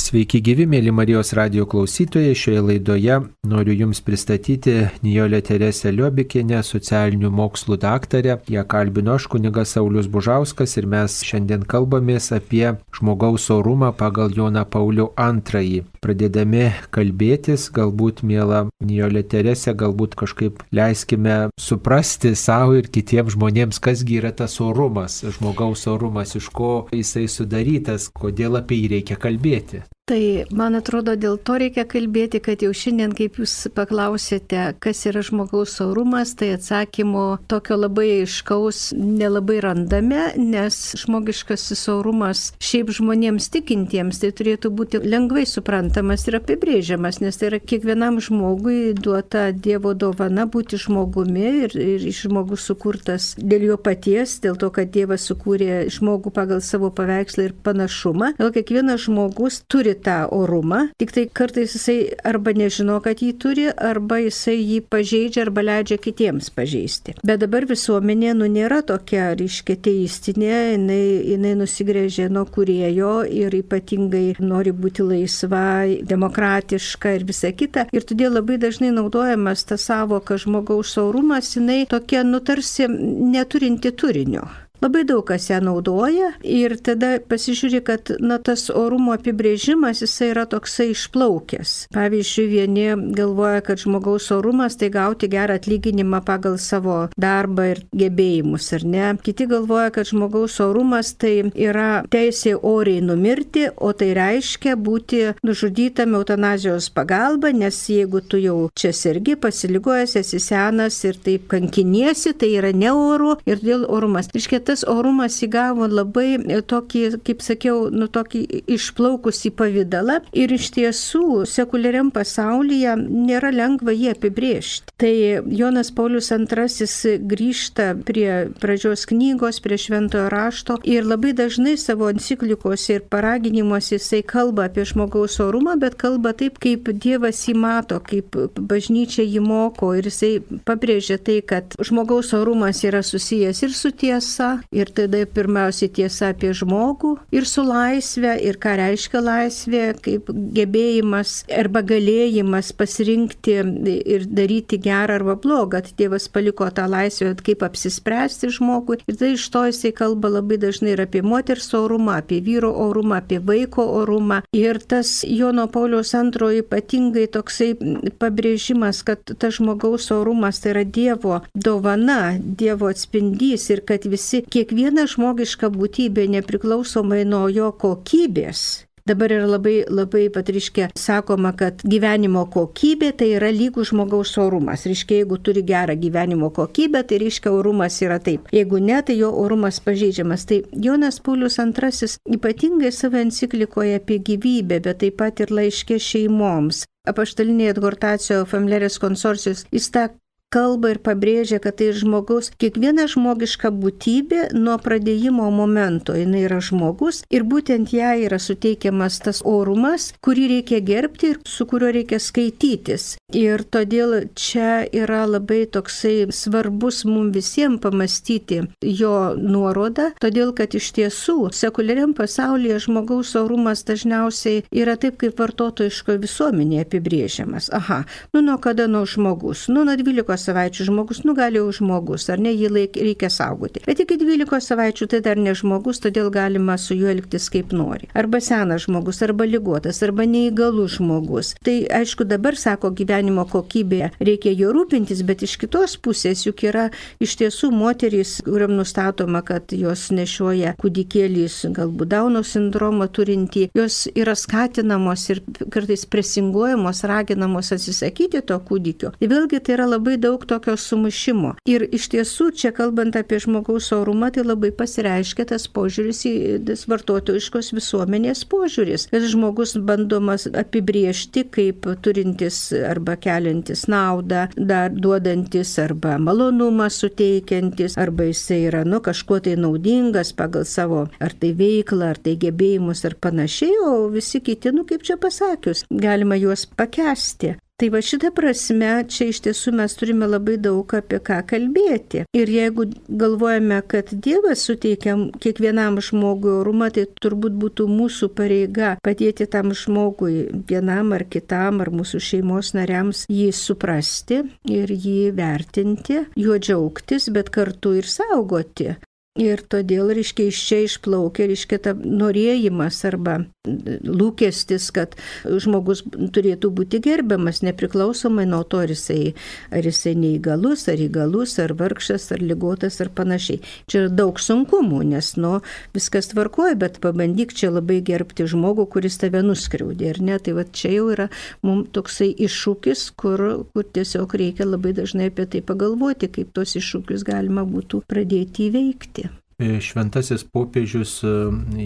Sveiki gyvi, mėly Marijos radio klausytojai. Šioje laidoje noriu Jums pristatyti Nijolę Teresę Liobikinę, socialinių mokslų daktarę. Ją kalbino aš kunigas Saulis Bužauskas ir mes šiandien kalbamės apie žmogaus orumą pagal Joną Paulių II. Pradėdami kalbėtis, galbūt, mėla Nijolė Teresė, galbūt kažkaip leiskime suprasti savo ir kitiems žmonėms, kasgi yra tas orumas, žmogaus orumas, iš ko jisai sudarytas, kodėl apie jį reikia kalbėti. Tai man atrodo, dėl to reikia kalbėti, kad jau šiandien, kaip jūs paklausėte, kas yra žmogaus saurumas, tai atsakymo tokio labai aiškaus nelabai randame, nes žmogiškas saurumas šiaip žmonėms tikintiems tai turėtų būti lengvai suprantamas ir apibrėžiamas, nes tai yra kiekvienam žmogui duota Dievo dovana būti žmogumi ir, ir žmogus sukurtas dėl jo paties, dėl to, kad Dievas sukūrė žmogų pagal savo paveikslą ir panašumą. Dėl kiekvienas žmogus turi tą orumą, tik tai kartais jisai arba nežino, kad jį turi, arba jisai jį pažeidžia arba leidžia kitiems pažeisti. Bet dabar visuomenė, nu, nėra tokia, reiškia, teistinė, jinai, jinai nusigrėžė nuo kurėjo ir ypatingai nori būti laisva, demokratiška ir visa kita. Ir todėl labai dažnai naudojamas ta savoka žmogaus saurumas, jinai tokia, nu, tarsi neturinti turinio. Labai daug kas ją naudoja ir tada pasižiūri, kad na, tas orumo apibrėžimas jisai yra toksai išplaukęs. Pavyzdžiui, vieni galvoja, kad žmogaus orumas tai gauti gerą atlyginimą pagal savo darbą ir gebėjimus, ar ne. Kiti galvoja, kad žmogaus orumas tai yra teisė oriai numirti, o tai reiškia būti nužudytam eutanazijos pagalba, nes jeigu tu jau čia sergi, pasiligojęs, esi senas ir taip kankiniesi, tai yra neoru ir dėl orumas. Reiškia, tas orumas įgavo labai e, tokį, kaip sakiau, nu tokį išplaukusį pavydalą ir iš tiesų sekuliariam pasaulyje nėra lengva jį apibriežti. Tai Jonas Paulius II grįžta prie pradžios knygos, prie šventojo rašto ir labai dažnai savo enciklikose ir paraginimuose jisai kalba apie žmogaus orumą, bet kalba taip, kaip Dievas jį mato, kaip bažnyčia jį moko ir jisai pabrėžia tai, kad žmogaus orumas yra susijęs ir su tiesa, Ir tada pirmiausia tiesa apie žmogų ir su laisvė, ir ką reiškia laisvė, kaip gebėjimas arba galėjimas pasirinkti ir daryti gerą arba blogą. Tai Dievas paliko tą laisvę, kaip apsispręsti žmogui. Ir tai iš to jisai kalba labai dažnai ir apie moters orumą, apie vyro orumą, apie vaiko orumą. Ir tas Jono Pauliaus antrojo ypatingai toksai pabrėžimas, kad tas žmogaus orumas tai yra Dievo dovana, Dievo atspindys ir kad visi kiekviena žmogiška būtybė nepriklausomai nuo jo kokybės Dabar yra labai, labai patriškė sakoma, kad gyvenimo kokybė tai yra lygų žmogaus orumas. Reiškia, jeigu turi gerą gyvenimo kokybę, tai reiškia, orumas yra taip. Jeigu ne, tai jo orumas pažeidžiamas. Tai Jonas Paulius II ypatingai savo enciklikoje apie gyvybę, bet taip pat ir laiškė šeimoms apaštalinėje adhortacijoje Familiaris konsorcijus, jis tą kalba ir pabrėžia, kad tai žmogaus, kiekviena žmogiška būtybė nuo pradėjimo momento, jinai yra žmogus ir būtent jai yra suteikiamas tas orumas, kurį reikia gerbti ir su kuriuo reikia skaitytis. Ir todėl čia yra labai toksai svarbus mums visiems pamastyti jo nuorodą, todėl kad iš tiesų sekuliariam pasaulyje žmogaus orumas dažniausiai yra taip, kaip vartotojiško visuomenėje apibrėžiamas. Aha, nu nuo kada nuo žmogus? Nu nuo 12 savaičių žmogus, nu gali jau žmogus, ar ne, jį laik, reikia saugoti. Bet iki 12 savaičių tai dar ne žmogus, todėl galima su juo elgtis kaip nori. Arba senas žmogus, arba lygotas, arba neįgalus žmogus. Tai aišku, dabar sako gyvenimo kokybė, reikia jo rūpintis, bet iš kitos pusės juk yra iš tiesų moterys, kuriam nustatoma, kad jos nešioja kūdikėlys, galbūt Dauno sindromą turinti, jos yra skatinamos ir kartais presinguojamos, raginamos atsisakyti to kūdikio. Ir vėlgi tai yra labai daug daug tokio sumušimo. Ir iš tiesų, čia kalbant apie žmogaus orumą, tai labai pasireiškia tas požiūris į tas vartotojiškos visuomenės požiūris. Kad žmogus bandomas apibriežti kaip turintis arba keliantis naudą, dar duodantis arba malonumą suteikiantis, arba jisai yra, nu, kažkuo tai naudingas pagal savo ar tai veiklą, ar tai gebėjimus ar panašiai, o visi kiti, nu, kaip čia pasakius, galima juos pakesti. Tai va šitą prasme, čia iš tiesų mes turime labai daug apie ką kalbėti. Ir jeigu galvojame, kad Dievas suteikia kiekvienam žmogui orumą, tai turbūt būtų mūsų pareiga padėti tam žmogui vienam ar kitam ar mūsų šeimos nariams jį suprasti ir jį vertinti, juo džiaugtis, bet kartu ir saugoti. Ir todėl, reiškia, iš čia išplaukia, reiškia, ta norėjimas arba lūkestis, kad žmogus turėtų būti gerbiamas, nepriklausomai nuo to, ar jisai, ar jisai neįgalus, ar įgalus, ar vargšas, ar lygotas, ar panašiai. Čia yra daug sunkumų, nes, nu, viskas tvarkoja, bet pabandyk čia labai gerbti žmogų, kuris tave nuskriaudė, ar ne? Tai va čia jau yra mums toksai iššūkis, kur, kur tiesiog reikia labai dažnai apie tai pagalvoti, kaip tos iššūkius galima būtų pradėti įveikti. Šventasis popiežius e,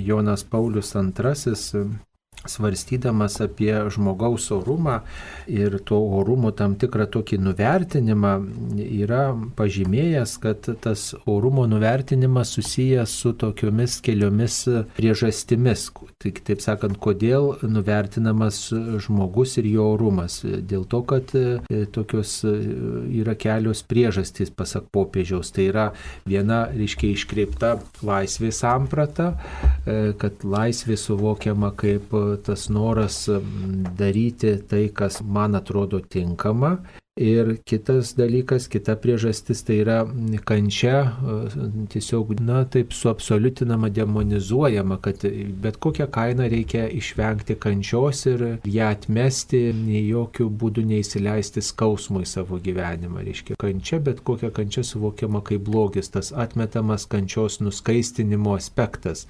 Jonas Paulius II svarstydamas apie žmogaus orumą ir to orumo tam tikrą tokį nuvertinimą, yra pažymėjęs, kad tas orumo nuvertinimas susijęs su tokiomis keliomis priežastimis. Taip, taip sakant, kodėl nuvertinamas žmogus ir jo orumas. Dėl to, kad e, tokios e, yra kelios priežastys, pasak popiežiaus. Tai yra viena, reiškia, iškreipta laisvės samprata, e, kad laisvė suvokiama kaip tas noras daryti tai, kas man atrodo tinkama Ir kitas dalykas, kita priežastis tai yra kančia, tiesiog, na, taip suabsoliutinama, demonizuojama, kad bet kokią kainą reikia išvengti kančios ir ją atmesti, jokių būdų neįsileisti skausmui savo gyvenimą. Reiškia, kančia, bet kokia kančia suvokiama kaip blogis, tas atmetamas kančios nuskaistinimo aspektas.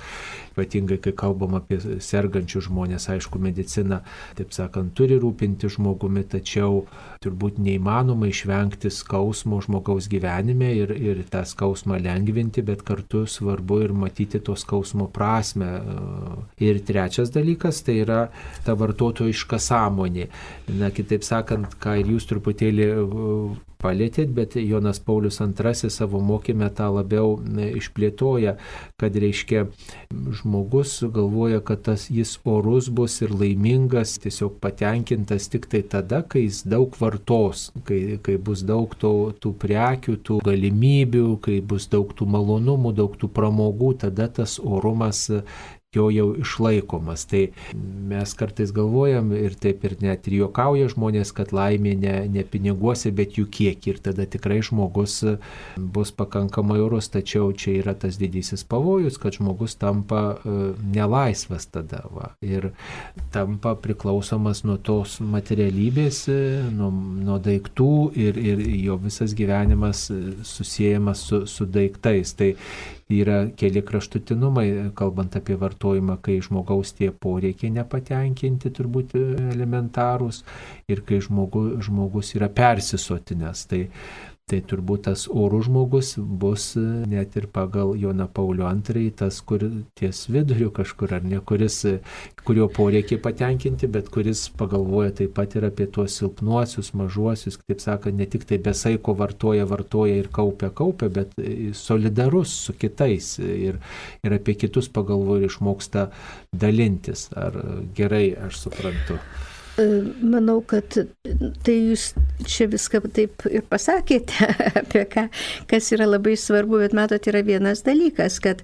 Ypatingai, kai kalbam apie sergančių žmonės, aišku, medicina, taip sakant, turi rūpinti žmogumi, tačiau turbūt ne neįmanoma išvengti skausmo žmogaus gyvenime ir, ir tą skausmą lengvinti, bet kartu svarbu ir matyti to skausmo prasme. Ir trečias dalykas tai yra ta vartotojiška sąmonė. Na, kitaip sakant, ką ir jūs truputėlį palėtėt, bet Jonas Paulius II savo mokymę tą labiau išplėtoja, kad reiškia žmogus galvoja, kad tas jis orus bus ir laimingas, tiesiog patenkintas tik tai tada, kai jis daug vartos, kai, kai bus daug to, tų prekių, tų galimybių, kai bus daug tų malonumų, daug tų pramogų, tada tas orumas jo jau išlaikomas. Tai mes kartais galvojam ir taip ir net ir juokauja žmonės, kad laimė ne, ne piniguose, bet jų kiek. Ir tada tikrai žmogus bus pakankamai orus, tačiau čia yra tas didysis pavojus, kad žmogus tampa e, nelaisvas tada. Va, ir tampa priklausomas nuo tos materialybės, e, nuo, nuo daiktų ir, ir jo visas gyvenimas e, susijęs su, su daiktais. Tai yra keli kraštutinumai, kalbant apie vartojimą, kai žmogaus tie poreikiai nepatenkinti, turbūt elementarūs, ir kai žmogu, žmogus yra persisotinęs. Tai tai turbūt tas orų žmogus bus e, net ir pagal Joną Paulio II, tas, kur ties viduriu kažkur, ar ne, kuris, e, kurio poreikiai patenkinti, bet kuris pagalvoja taip pat ir apie tuos silpnuosius, mažuosius, taip sakant, ne tik tai besaiko vartoja, vartoja ir kaupia, kaupia, bet e, solidarus su kitais ir, ir apie kitus pagalvoja ir išmoksta dalintis. Ar gerai aš suprantu? E, manau, kad tai jūs čia viską taip ir pasakėte, apie ką, kas yra labai svarbu, bet matot, yra vienas dalykas, kad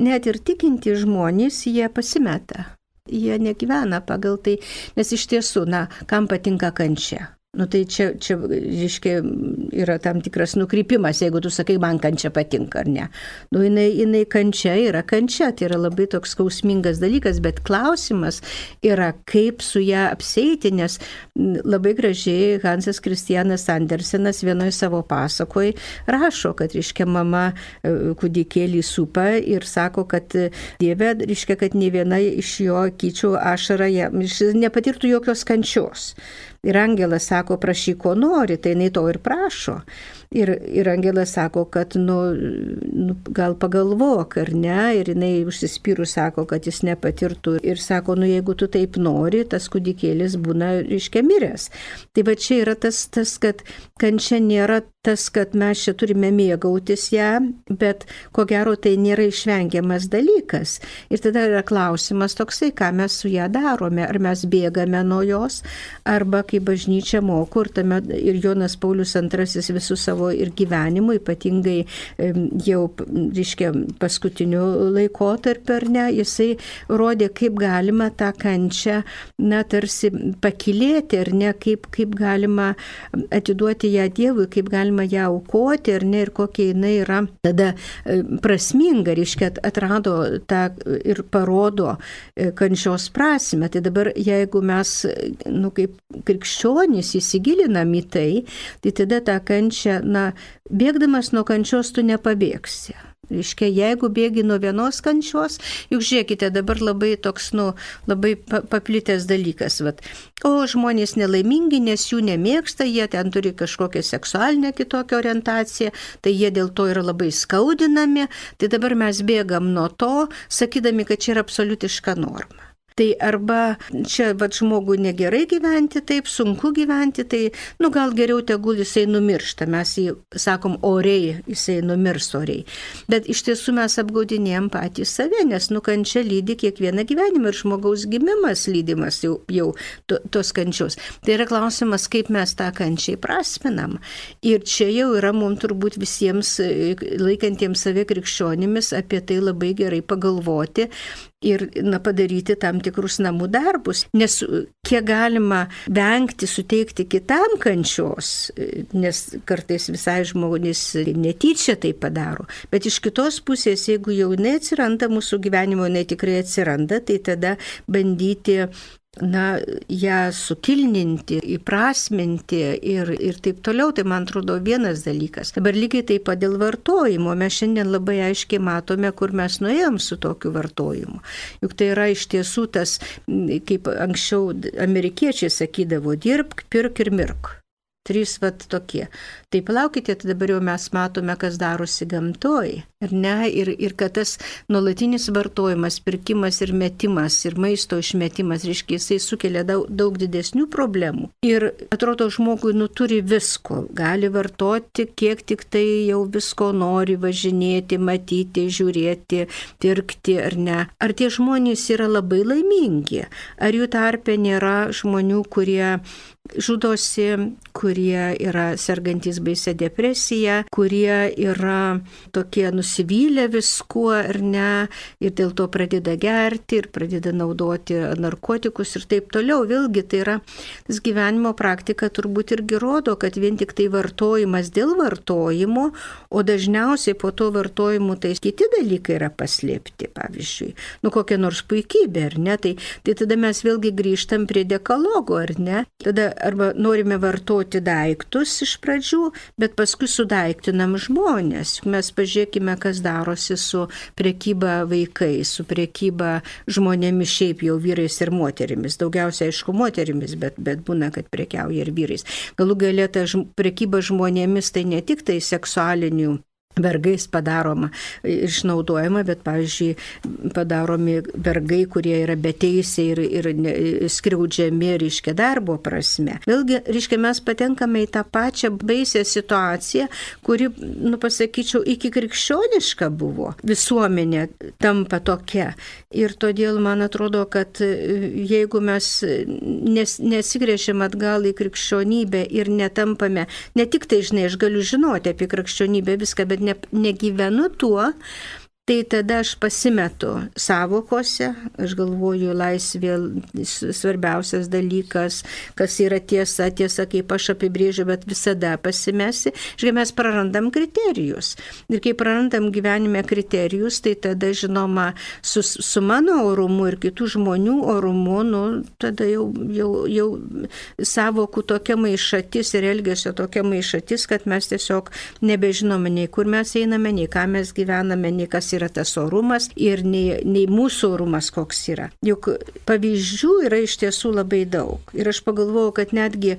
net ir tikinti žmonės, jie pasimeta. Jie negyvena pagal tai, nes iš tiesų, na, kam patinka kančia. Nu tai čia, čia reiškia, yra tam tikras nukrypimas, jeigu tu sakai, man kančia patinka ar ne. Nu jinai, jinai kančia yra kančia, tai yra labai toks skausmingas dalykas, bet klausimas yra, kaip su ją apseiti, nes labai gražiai Hansas Kristianas Andersenas vienoje savo pasakoj rašo, kad, reiškia, mama e, kūdikėlį supa ir sako, kad Dieve, reiškia, kad ne viena iš jo kyčių ašara nepatirtų jokios kančios. Ir angelas sako, prašyk, ko nori, tai jinai to ir prašo. Ir, ir Angelas sako, kad, nu, nu, gal pagalvok, ar ne, ir jinai užsispyrus sako, kad jis nepatirtų. Ir sako, nu, jeigu tu taip nori, tas kūdikėlis būna iškia miręs. Tai va čia yra tas, tas kad kančia nėra tas, kad mes čia turime mėgautis ją, bet ko gero tai nėra išvengiamas dalykas. Ir tada yra klausimas toksai, ką mes su ją darome. Ar mes bėgame nuo jos, arba kaip bažnyčia moko, ir, tame, ir Jonas Paulius II visų savo ir gyvenimu, ypatingai jau, reiškia, paskutiniu laikotarpiu, ar ne, jisai rodė, kaip galima tą kančią, na, tarsi pakilėti, ar ne, kaip, kaip galima atiduoti ją Dievui, kaip galima ją aukoti ir ne, ir kokia jinai yra tada e, prasminga, reiškia, atrado tą ir parodo e, kančios prasme. Tai dabar jeigu mes, nu, kaip krikščionys įsigilinam į tai, tai tada tą kančią, na, bėgdamas nuo kančios tu nepabėgsi. Reiškia, jeigu bėgi nuo vienos kančios, juk žiūrėkite, dabar labai toks, nu, labai paplitęs dalykas. Vat. O žmonės nelaimingi, nes jų nemėgsta, jie ten turi kažkokią seksualinę kitokią orientaciją, tai jie dėl to yra labai skaudinami. Tai dabar mes bėgam nuo to, sakydami, kad čia yra absoliutiška norma. Tai arba čia vad žmogui negerai gyventi, taip sunku gyventi, tai nu gal geriau tegul jisai numiršta, mes jį sakom oriai, jisai numirs oriai. Bet iš tiesų mes apgaudinėjom patys save, nes nukančia lydi kiekvieną gyvenimą ir žmogaus gimimas lydimas jau, jau to, tos kančios. Tai yra klausimas, kaip mes tą kančiai prasminam. Ir čia jau yra mums turbūt visiems laikantiems save krikščionimis apie tai labai gerai pagalvoti, ir na, padaryti tam tikrus namų darbus, nes kiek galima vengti suteikti kitam kančios, nes kartais visai žmonės netyčia tai padaro, bet iš kitos pusės, jeigu jau jinai atsiranda mūsų gyvenimo, jinai tikrai atsiranda, tai tada bandyti na, ją sukilninti, įprasminti ir, ir taip toliau, tai man atrodo vienas dalykas. Dabar lygiai taip pat dėl vartojimo, mes šiandien labai aiškiai matome, kur mes nuėjom su tokiu vartojimu. Juk tai yra iš tiesų tas, kaip anksčiau amerikiečiai sakydavo, dirbk, pirk ir mirk. Trys vat tokie. Tai palaukite, tai dabar jau mes matome, kas darosi gamtoj. Ir, ne, ir, ir kad tas nuolatinis vartojimas, pirkimas ir metimas, ir maisto išmetimas, reiškia, jisai sukelia daug, daug didesnių problemų. Ir atrodo, žmogui nu turi visko. Gali vartoti, kiek tik tai jau visko nori važinėti, matyti, žiūrėti, pirkti ar ne. Ar tie žmonės yra labai laimingi? Ar jų tarpe nėra žmonių, kurie žudosi, kurie yra sergantis baise depresija, kurie yra tokie nusivylę viskuo ar ne, ir dėl to pradeda gerti ir pradeda naudoti narkotikus ir taip toliau. Vėlgi tai yra tas gyvenimo praktika turbūt irgi rodo, kad vien tik tai vartojimas dėl vartojimo, o dažniausiai po to vartojimu tai kiti dalykai yra paslėpti, pavyzdžiui, nu kokia nors puikybė, ar ne, tai, tai tada mes vėlgi grįžtam prie dekalogo, ar ne, tada arba norime vartoti daiktus iš pradžių, bet paskui sudaiktinam žmonės. Mes pažiūrėkime, kas darosi su priekyba vaikais, su priekyba žmonėmis šiaip jau vyrais ir moterimis. Daugiausiai, aišku, moterimis, bet, bet būna, kad priekiauja ir vyrais. Galų galėta priekyba žmonėmis tai ne tik tai seksualinių vergais padaroma, išnaudojama, bet, pavyzdžiui, padaromi vergai, kurie yra beteisiai ir, ir skriaudžiami, reiškia, darbo prasme. Vėlgi, reiškia, mes patenkame į tą pačią baisę situaciją, kuri, nu pasakyčiau, iki krikščioniška buvo. Visuomenė tampa tokia. Ir todėl man atrodo, kad jeigu mes nes, nesigrėžim atgal į krikščionybę ir netampame, ne tik tai, žinai, aš galiu žinoti apie krikščionybę viską, bet ne, negyvenu tuo, tai tada aš pasimetu savokose, aš galvoju, laisvė svarbiausias dalykas, kas yra tiesa, tiesa, kaip aš apibrėžiu, bet visada pasimesi. Žinai, mes prarandam kriterijus. Ir kai prarandam gyvenime kriterijus, tai tada, žinoma, su, su mano orumu ir kitų žmonių orumu, nu, tada jau, jau, jau savokų tokia maišatis ir elgesio tokia maišatis, kad mes tiesiog nebežinome nei kur mes einame, nei ką mes gyvename, nei kas yra yra tas orumas ir nei, nei mūsų orumas koks yra. Juk pavyzdžių yra iš tiesų labai daug. Ir aš pagalvojau, kad netgi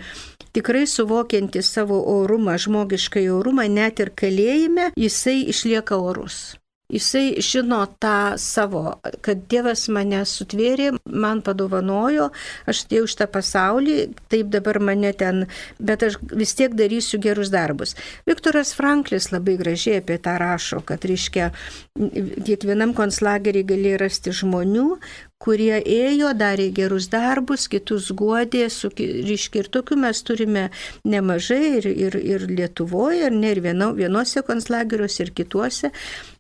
tikrai suvokianti savo orumą, žmogišką orumą, net ir kalėjime, jisai išlieka orus. Jisai žino tą savo, kad Dievas mane sutvėrė, man padovanojo, aš atėjau iš tą pasaulį, taip dabar mane ten, bet aš vis tiek darysiu gerus darbus. Viktoras Franklis labai gražiai apie tą rašo, kad, reiškia, kiekvienam konslagerį galėjo rasti žmonių, kurie ėjo, darė gerus darbus, kitus guodė, su, ryškiai ir tokių mes turime nemažai ir, ir, ir Lietuvoje, ir ne ir vieno, vienose konslageriuose, ir kituose.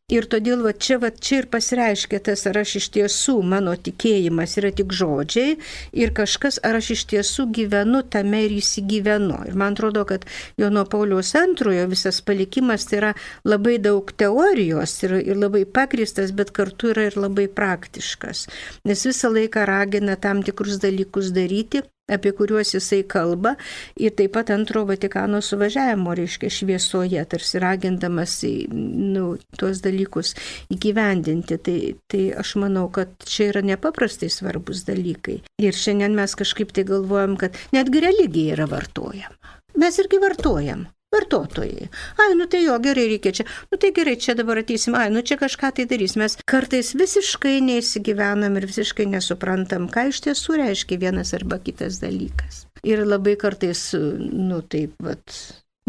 Ir todėl va, čia, va, čia ir pasireiškia tas, ar aš iš tiesų, mano tikėjimas yra tik žodžiai ir kažkas, ar aš iš tiesų gyvenu tame ir įsigyvenu. Ir man atrodo, kad Jono Pauliaus antrojo visas palikimas tai yra labai daug teorijos ir, ir labai pakristas, bet kartu yra ir labai praktiškas. Nes visą laiką ragina tam tikrus dalykus daryti apie kuriuos jisai kalba ir taip pat antro Vatikano suvažiavimo, reiškia, šviesoje, tarsi ragindamas nu, tuos dalykus įgyvendinti. Tai, tai aš manau, kad čia yra nepaprastai svarbus dalykai. Ir šiandien mes kažkaip tai galvojam, kad netgi religija yra vartojama. Mes irgi vartojam vartotojai. Ai, nu tai jo, gerai reikia čia. Nu tai gerai, čia dabar ateisim. Ai, nu čia kažką tai darys. Mes kartais visiškai neįsigyvenam ir visiškai nesuprantam, ką iš tiesų reiškia vienas arba kitas dalykas. Ir labai kartais, nu taip, vat,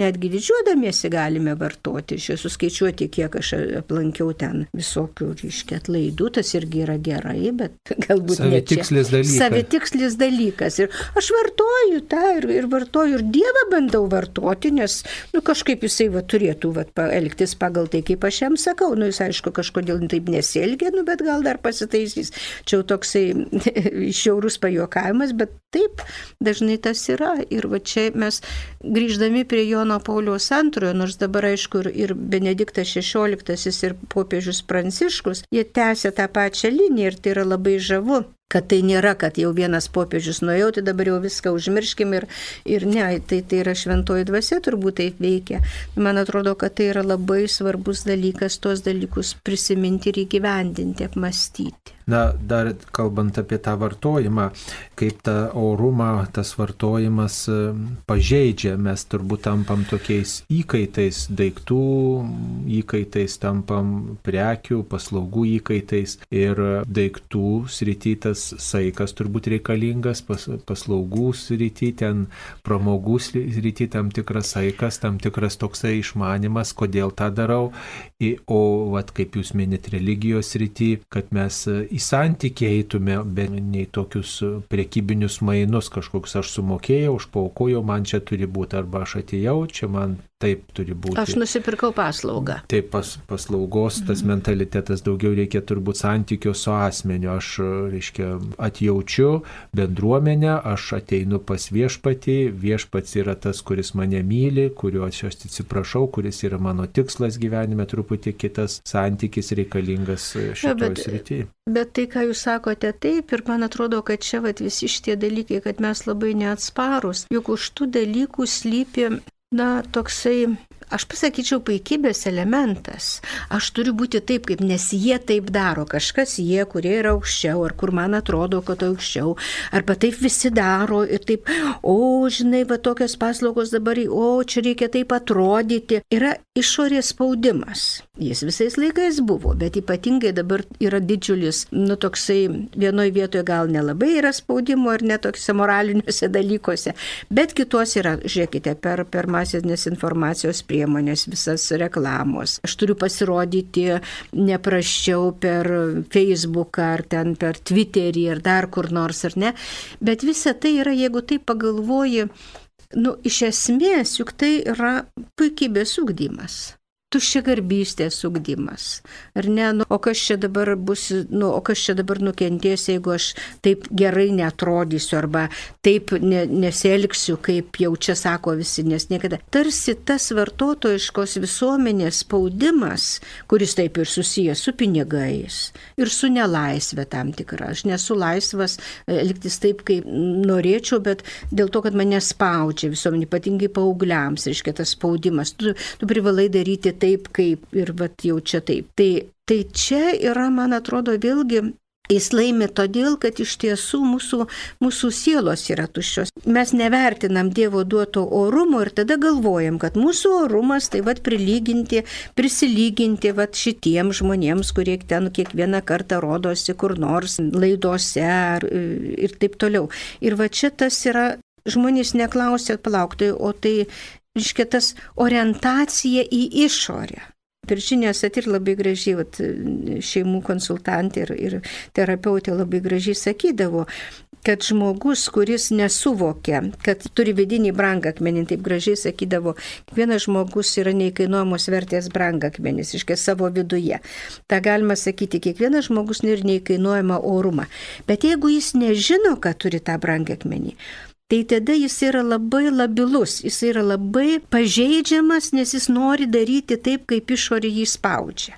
netgi didžiuodamiesi galime vartoti. Aš esu skaičiuoti, kiek aš aplankiau ten visokių, reiškia, atlaidų, tas irgi yra gerai, bet galbūt ne tikslis dalykas. Savitikslis dalykas. Ir aš vartoju tą ir, ir vartoju ir Dievą bandau vartoti, nes, nu, kažkaip jisai va, turėtų va, elgtis pagal tai, kaip aš jam sakau. Nu, jis aišku, kažkodėl taip nesielgia, nu, bet gal dar pasitaisys. Čia jau toksai šiaurus pajokavimas, bet taip dažnai tas yra. Ir va čia mes grįždami prie Jono Jono Pauliaus antrojo, nors dabar aišku ir, Benediktas XVI ir popiežius Pranciškus, jie tęsia tą pačią liniją ir tai yra labai žavu kad tai nėra, kad jau vienas popiežius nuėjau, tai dabar jau viską užmirškim ir, ir ne, tai, tai yra šventoji dvasia turbūt taip veikia. Man atrodo, kad tai yra labai svarbus dalykas tuos dalykus prisiminti ir įgyvendinti, apmastyti. Na, dar kalbant apie tą vartojimą, kaip tą orumą tas vartojimas e, pažeidžia, mes turbūt tampam tokiais įkaitais, daiktų įkaitais, tampam prekių, paslaugų įkaitais ir daiktų sritytas tas saikas turbūt reikalingas, pas, paslaugų srity, ten pramogų srity tam tikras saikas, tam tikras toksai išmanimas, kodėl tą darau. O, vat, kaip jūs minit, religijos srity, kad mes į santykį eitume, bet nei tokius priekybinius mainus, kažkoks aš sumokėjau, už paukojau, man čia turi būti, arba aš atėjau, čia man taip turi būti. Aš nusipirkau paslaugą. Taip, pas, paslaugos, tas mhm. mentalitetas daugiau reikia turbūt santykio su asmeniu. Aš, reiškia, atjaučiu bendruomenę, aš ateinu pas viešpatį, viešpats yra tas, kuris mane myli, kurio aš atsiprašau, kuris yra mano tikslas gyvenime, truputį kitas santykis reikalingas šitoje srityje. Bet tai, ką jūs sakote, taip, ir man atrodo, kad čia vat, visi šitie dalykai, kad mes labai neatsparus, juk už tų dalykų slypi na, toksai aš pasakyčiau, puikybės elementas. Aš turiu būti taip, kaip nes jie taip daro, kažkas jie, kurie yra aukščiau, ar kur man atrodo, kad aukščiau, arba taip visi daro ir taip, o, žinai, va tokios paslaugos dabar, o, čia reikia taip atrodyti. Yra išorės spaudimas. Jis visais laikais buvo, bet ypatingai dabar yra didžiulis, nu toksai vienoje vietoje gal nelabai yra spaudimo ir netokiuose moraliniuose dalykuose, bet kitos yra, žiūrėkite, per, per masinės informacijos priemonės visas reklamos. Aš turiu pasirodyti nepraščiau per Facebooką ar ten per Twitterį ar dar kur nors ar ne. Bet visa tai yra, jeigu tai pagalvoji, nu, iš esmės juk tai yra puikybės ugdymas tuščiagarbystės ugdymas. Ar ne, nu, o kas čia dabar bus, nu, o kas čia dabar nukentės, jeigu aš taip gerai netrodysiu arba taip ne, nesielgsiu, kaip jau čia sako visi, nes niekada. Tarsi tas vartotojiškos visuomenės spaudimas, kuris taip ir susijęs su pinigais ir su nelaisvė tam tikra. Aš nesu laisvas e, elgtis taip, kaip norėčiau, bet dėl to, kad mane spaudžia visuomenė, ypatingai paaugliams, reiškia tas spaudimas. Tu, tu privalai daryti taip kaip ir vat jau čia taip. Tai, tai čia yra, man atrodo, vėlgi Jis laimi todėl, kad iš tiesų mūsų, mūsų sielos yra tuščios. Mes nevertinam Dievo duoto orumo ir tada galvojam, kad mūsų orumas tai vad prilyginti, prisilyginti vad šitiem žmonėms, kurie ten kiekvieną kartą rodosi kur nors laidose ar, ir taip toliau. Ir va čia tas yra, žmonės neklausia palaukti, o tai, reiškia, tas orientacija į išorę. Viršinė Satir labai gražiai, vat, šeimų konsultantė ir, ir terapeutė labai gražiai sakydavo, kad žmogus, kuris nesuvokia, kad turi vidinį brangakmenį, taip gražiai sakydavo, kiekvienas žmogus yra neįkainuojamos vertės brangakmenis, iškai savo viduje. Ta galima sakyti, kiekvienas žmogus ir neįkainuojama orumą. Bet jeigu jis nežino, kad turi tą brangakmenį, tai tada jis yra labai labilus, jis yra labai pažeidžiamas, nes jis nori daryti taip, kaip išorė jį spaudžia.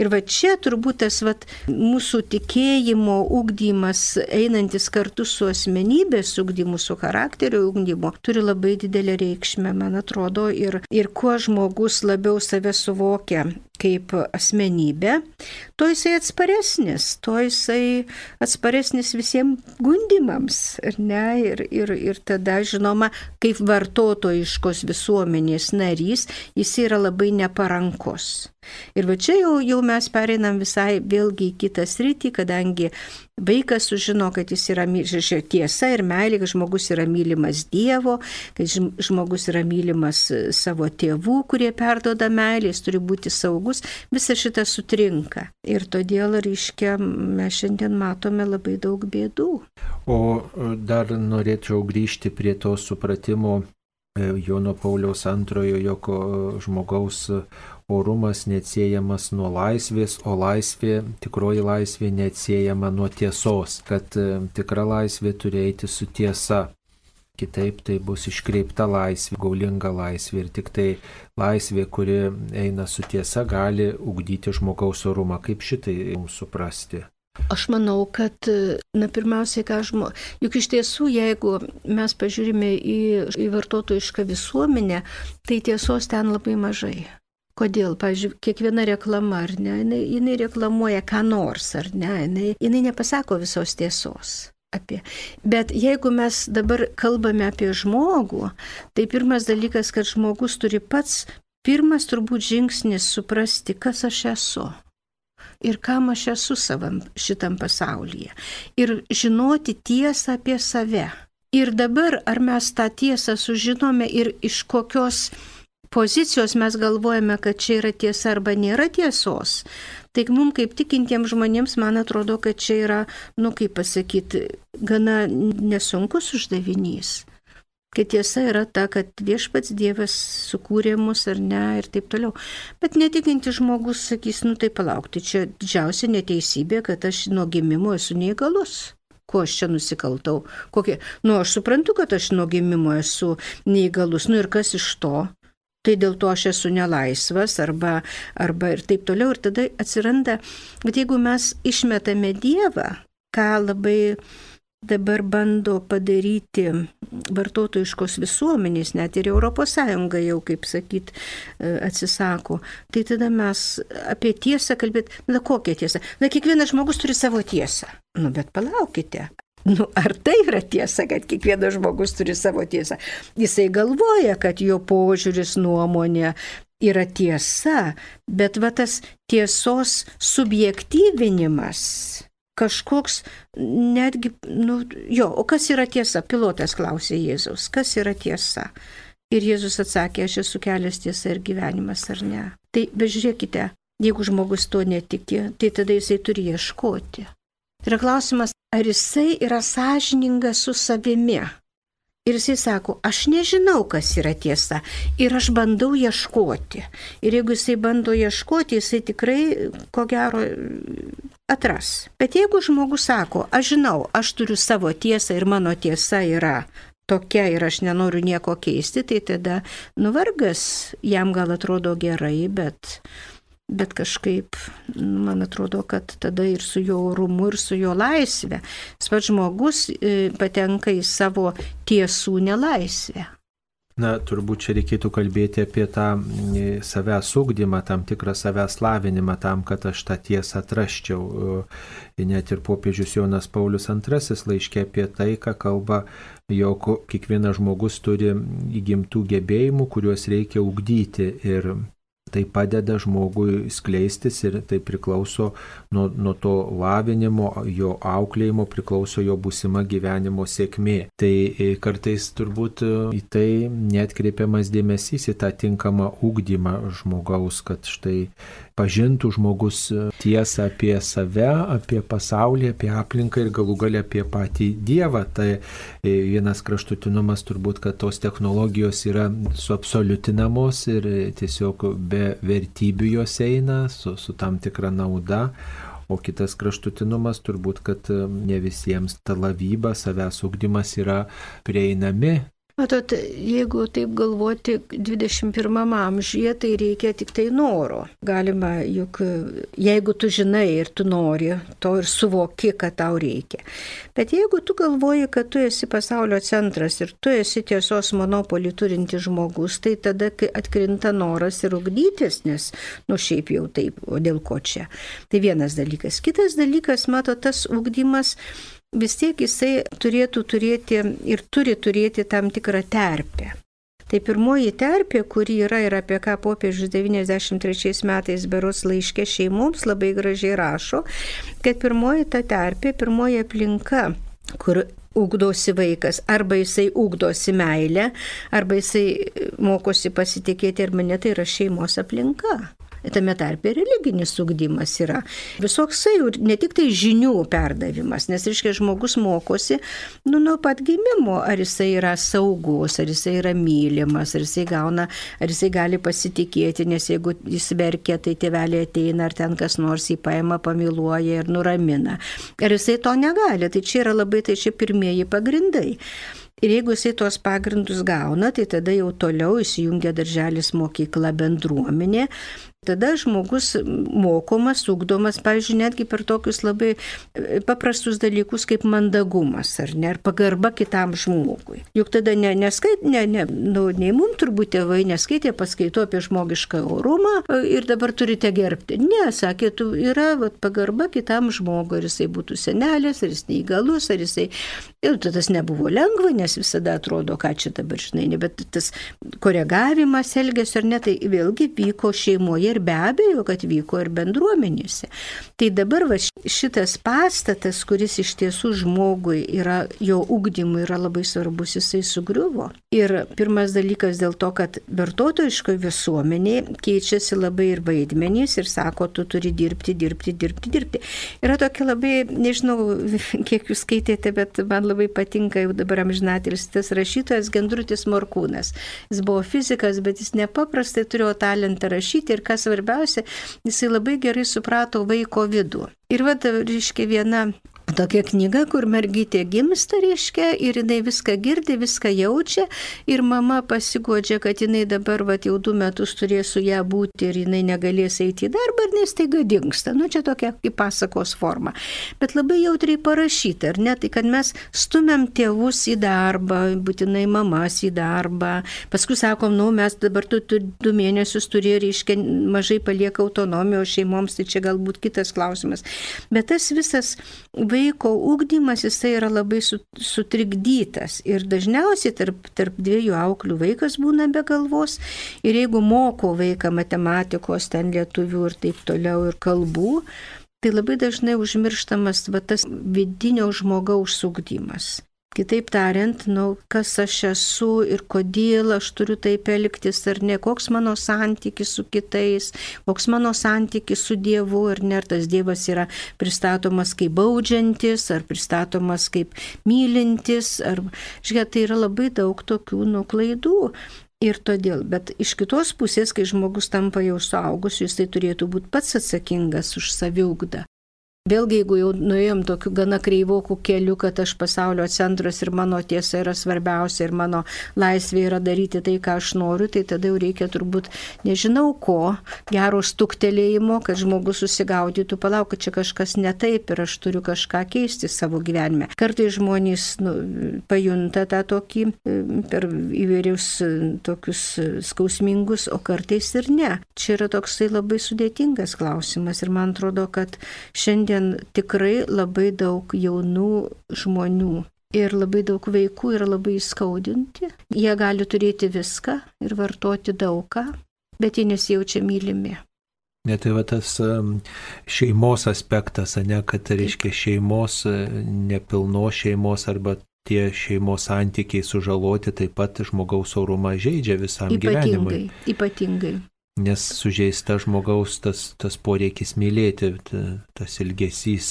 Ir va čia turbūt tas va, mūsų tikėjimo ugdymas, einantis kartu su asmenybės ugdymu, su charakterio ugdymu, turi labai didelę reikšmę, man atrodo, ir, ir kuo žmogus labiau save suvokia kaip asmenybė, to jisai atsparesnis, to jisai atsparesnis visiems gundimams. Ne? Ir, ir, ir tada, žinoma, kaip vartotojiškos visuomenės narys, jis yra labai neparankus. Ir va čia jau, jau mes pereinam visai vėlgi į kitą sritį, kadangi vaikas sužino, kad jis yra tiesa ir meilė, kad žmogus yra mylimas Dievo, kad žmogus yra mylimas savo tėvų, kurie perdoda meilę, jis turi būti saugus, visa šita sutrinka. Ir todėl, reiškia, mes šiandien matome labai daug bėdų. O dar norėčiau grįžti prie to supratimo e, Jono Pauliaus antrojo, jog žmogaus orumas neatsiejamas nuo laisvės, o laisvė, tikroji laisvė neatsiejama nuo tiesos, kad e, tikra laisvė turi eiti su tiesa. Kitaip tai bus iškreipta laisvė, gaulinga laisvė ir tik tai laisvė, kuri eina su tiesa, gali ugdyti žmogaus orumą. Kaip šitai mums suprasti? Aš manau, kad, na, pirmiausiai, ką žmo, juk iš tiesų, jeigu mes pažiūrime į, į vartotojišką visuomenę, tai tiesos ten labai mažai. Kodėl, pavyzdžiui, kiekviena reklama, ar ne, jinai, jinai reklamuoja ką nors, ar ne, jinai, jinai nepasako visos tiesos. Apie. Bet jeigu mes dabar kalbame apie žmogų, tai pirmas dalykas, kad žmogus turi pats, pirmas turbūt žingsnis suprasti, kas aš esu ir kam aš esu savam šitam pasaulyje. Ir žinoti tiesą apie save. Ir dabar, ar mes tą tiesą sužinome ir iš kokios pozicijos mes galvojame, kad čia yra tiesa arba nėra tiesos, tai mums kaip tikintiems žmonėms man atrodo, kad čia yra, nu kaip pasakyti, gana nesunkus uždavinys. Kad tiesa yra ta, kad viešpats Dievas sukūrė mus ar ne ir taip toliau. Bet netikinti žmogus sakys, nu tai palaukti, čia didžiausia neteisybė, kad aš nuo gimimo esu neįgalus kuo aš čia nusikaltau. Kokie? Nu, aš suprantu, kad aš nuo gimimo esu neįgalus. Nu ir kas iš to? Tai dėl to aš esu nelaisvas arba, arba ir taip toliau. Ir tada atsiranda, kad jeigu mes išmetame Dievą, ką labai dabar bando padaryti vartotojiškos visuomenės, net ir ES jau, kaip sakyt, e, atsisako. Tai tada mes apie tiesą kalbėt, na kokią tiesą? Na kiekvienas žmogus turi savo tiesą. Nu bet palaukite, Nu, ar tai yra tiesa, kad kiekvienas žmogus turi savo tiesą? Jisai galvoja, kad jo požiūris, nuomonė yra tiesa, bet va tas tiesos subjektyvinimas kažkoks netgi, nu, jo, o kas yra tiesa? Pilotas klausė Jėzus, kas yra tiesa? Ir Jėzus atsakė, aš esu kelias tiesa ir gyvenimas ar ne. Tai bežiūrėkite, jeigu žmogus to netiki, tai tada jisai turi ieškoti. Yra klausimas, ar jisai yra sąžiningas su savimi. Ir jisai sako, aš nežinau, kas yra tiesa. Ir aš bandau ieškoti. Ir jeigu jisai bando ieškoti, jisai tikrai, ko gero, atras. Bet jeigu žmogus sako, aš žinau, aš turiu savo tiesą ir mano tiesa yra tokia ir aš nenoriu nieko keisti, tai tada nuvargas jam gal atrodo gerai, bet bet kažkaip, man atrodo, kad tada ir su jo orumu, ir su jo laisvė, pats žmogus e, patenka į savo tiesų nelaisvę. Na, turbūt čia reikėtų kalbėti apie tą savęs ugdymą, tam tikrą savęs lavinimą, tam, kad aš tą tiesą atraščiau. Net ir popiežius Jonas Paulius II laiškė apie tai, ką kalba, jog kiekvienas žmogus turi įgimtų gebėjimų, kuriuos reikia ugdyti. Ir tai padeda žmogui skleistis ir tai priklauso nuo, nuo to lavinimo, jo auklėjimo, priklauso jo būsima gyvenimo sėkmė. Tai e, kartais turbūt e, į tai netkreipiamas dėmesys į tą tinkamą ūkdymą žmogaus, kad štai pažintų žmogus e, tiesą apie save, apie pasaulį, apie aplinką ir galų galę apie patį Dievą. Tai e, vienas kraštutinumas turbūt, kad tos technologijos yra suabsoliutinamos ir e, tiesiog be vertybių jos eina, su, su tam tikra nauda. O kitas kraštutinumas turbūt, kad ne visiems ta lavyba, savęs ugdymas yra prieinami Matot, jeigu taip galvoti 21 amžiuje, tai reikia tik tai noro. Galima, juk jeigu tu žinai ir tu nori, to ir suvoki, kad tau reikia. Bet jeigu tu galvoji, kad tu esi pasaulio centras ir tu esi tiesos monopolį turinti žmogus, tai tada atkrinta noras ir ugdytis, nes, nu šiaip jau taip, o dėl ko čia. Tai vienas dalykas. Kitas dalykas, mato, tas ugdymas vis tiek jisai turėtų turėti ir turi turėti tam tikrą terpę. Tai pirmoji terpė, kuri yra ir apie ką popiežius 93 metais beros laiškė šeimoms labai gražiai rašo, kad pirmoji ta terpė, pirmoji aplinka, kur ugdosi vaikas, arba jisai ugdosi meilę, arba jisai mokosi pasitikėti ir mane tai yra šeimos aplinka tame tarpe religinis ugdymas yra. Visoksai, ne tik tai žinių perdavimas, nes, reiškia, žmogus mokosi nu, nuo pat gimimo, ar jisai yra saugus, ar jisai yra mylimas, ar jisai gauna, ar jisai gali pasitikėti, nes jeigu jis verkia, tai tėveliai ateina, ar ten kas nors jį paima, pamiluoja ir nuramina. Ar jisai to negali, tai čia yra labai, tai čia pirmieji pagrindai. Ir jeigu jisai tuos pagrindus gauna, tai tada jau toliau įsijungia darželis mokykla bendruomenė, Tada žmogus mokomas, ugdomas, pavyzdžiui, netgi per tokius labai e, paprastus dalykus kaip mandagumas ar ne, ar pagarba kitam žmogui. Juk tada ne, neskait, ne, ne, nu, nei mums turbūt tėvai neskaitė paskaito apie žmogišką orumą e, ir dabar turite gerbti. Ne, sakė, tu yra vat, pagarba kitam žmogui, ar jisai būtų senelis, ar jis neįgalus, ar jisai... Ir tas nebuvo lengva, nes visada atrodo, ką čia dabar žinai, ne, bet tas koregavimas elgesio ar ne, tai vėlgi vyko šeimoje ir be abejo, kad vyko ir bendruomenėse. Tai dabar va, šitas pastatas, kuris iš tiesų žmogui yra, jo ugdymui yra labai svarbus, jisai sugriuvo. Ir pirmas dalykas dėl to, kad vartotojiškoje visuomenėje keičiasi labai ir vaidmenys ir sako, tu turi dirbti, dirbti, dirbti, dirbti. Yra tokia labai, nežinau, kiek jūs skaitėte, bet man labai patinka jau dabar amžinatilis tas rašytojas Gendrutis Morkūnas. Jis buvo fizikas, bet jis nepaprastai turėjo talentą rašyti ir kas svarbiausia, jisai labai gerai suprato vaiko vidų. Ir va, reiškia, viena tokia knyga, kur mergytė gimsta, reiškia, ir jinai viską girdi, viską jaučia, ir mama pasigodžia, kad jinai dabar, va, jau du metus turės su ją būti ir jinai negalės eiti į darbą, nes taiga dinksta. Nu, čia tokia kaip pasakos forma. Bet labai jautriai parašyta, ar ne, tai kad mes stumiam tėvus į darbą, būtinai mamas į darbą, paskui sakom, nu, mes dabar tu, tu du mėnesius turėjai, reiškia, mažai palieka autonomijos šeimoms, tai čia galbūt kitas klausimas. Bet tas visas vaiko ūkdymas jisai yra labai sutrikdytas ir dažniausiai tarp, tarp dviejų auklių vaikas būna be galvos ir jeigu moko vaiką matematikos, ten lietuvių ir taip toliau ir kalbų, tai labai dažnai užmirštamas va, tas vidinio žmogaus ūkdymas. Kitaip tariant, nu, kas aš esu ir kodėl aš turiu taip elgtis, ar ne, koks mano santykis su kitais, koks mano santykis su Dievu, ar ne, ar tas Dievas yra pristatomas kaip baudžiantis, ar pristatomas kaip mylintis, ar, žiūrėk, tai yra labai daug tokių nuklaidų. Ir todėl, bet iš kitos pusės, kai žmogus tampa jau suaugusiu, jis tai turėtų būti pats atsakingas už saviugdą. Vėlgi, jeigu jau nuėjom tokiu gana kreivokų keliu, kad aš pasaulio centras ir mano tiesa yra svarbiausia ir mano laisvė yra daryti tai, ką aš noriu, tai tada jau reikia turbūt nežinau ko, gero stuktelėjimo, kad žmogus susigaudytų, palauk, kad čia kažkas ne taip ir aš turiu kažką keisti savo gyvenime. Kartai žmonės nu, pajunta tą tokį per įvairius tokius skausmingus, o kartais ir ne. Čia yra toksai labai sudėtingas klausimas ir man atrodo, kad šiandien šiandien tikrai labai daug jaunų žmonių ir labai daug vaikų yra labai įskaudinti. Jie gali turėti viską ir vartoti daugą, bet jie nesijaučia mylimi. Net tai va tas šeimos aspektas, ne, kad reiškia šeimos, nepilno šeimos arba tie šeimos santykiai sužaloti taip pat žmogaus orumą žaidžia visam ypatingai, gyvenimui. Ypatingai. Nes sužeista žmogaus tas, tas poreikis mylėti, tas ilgesys,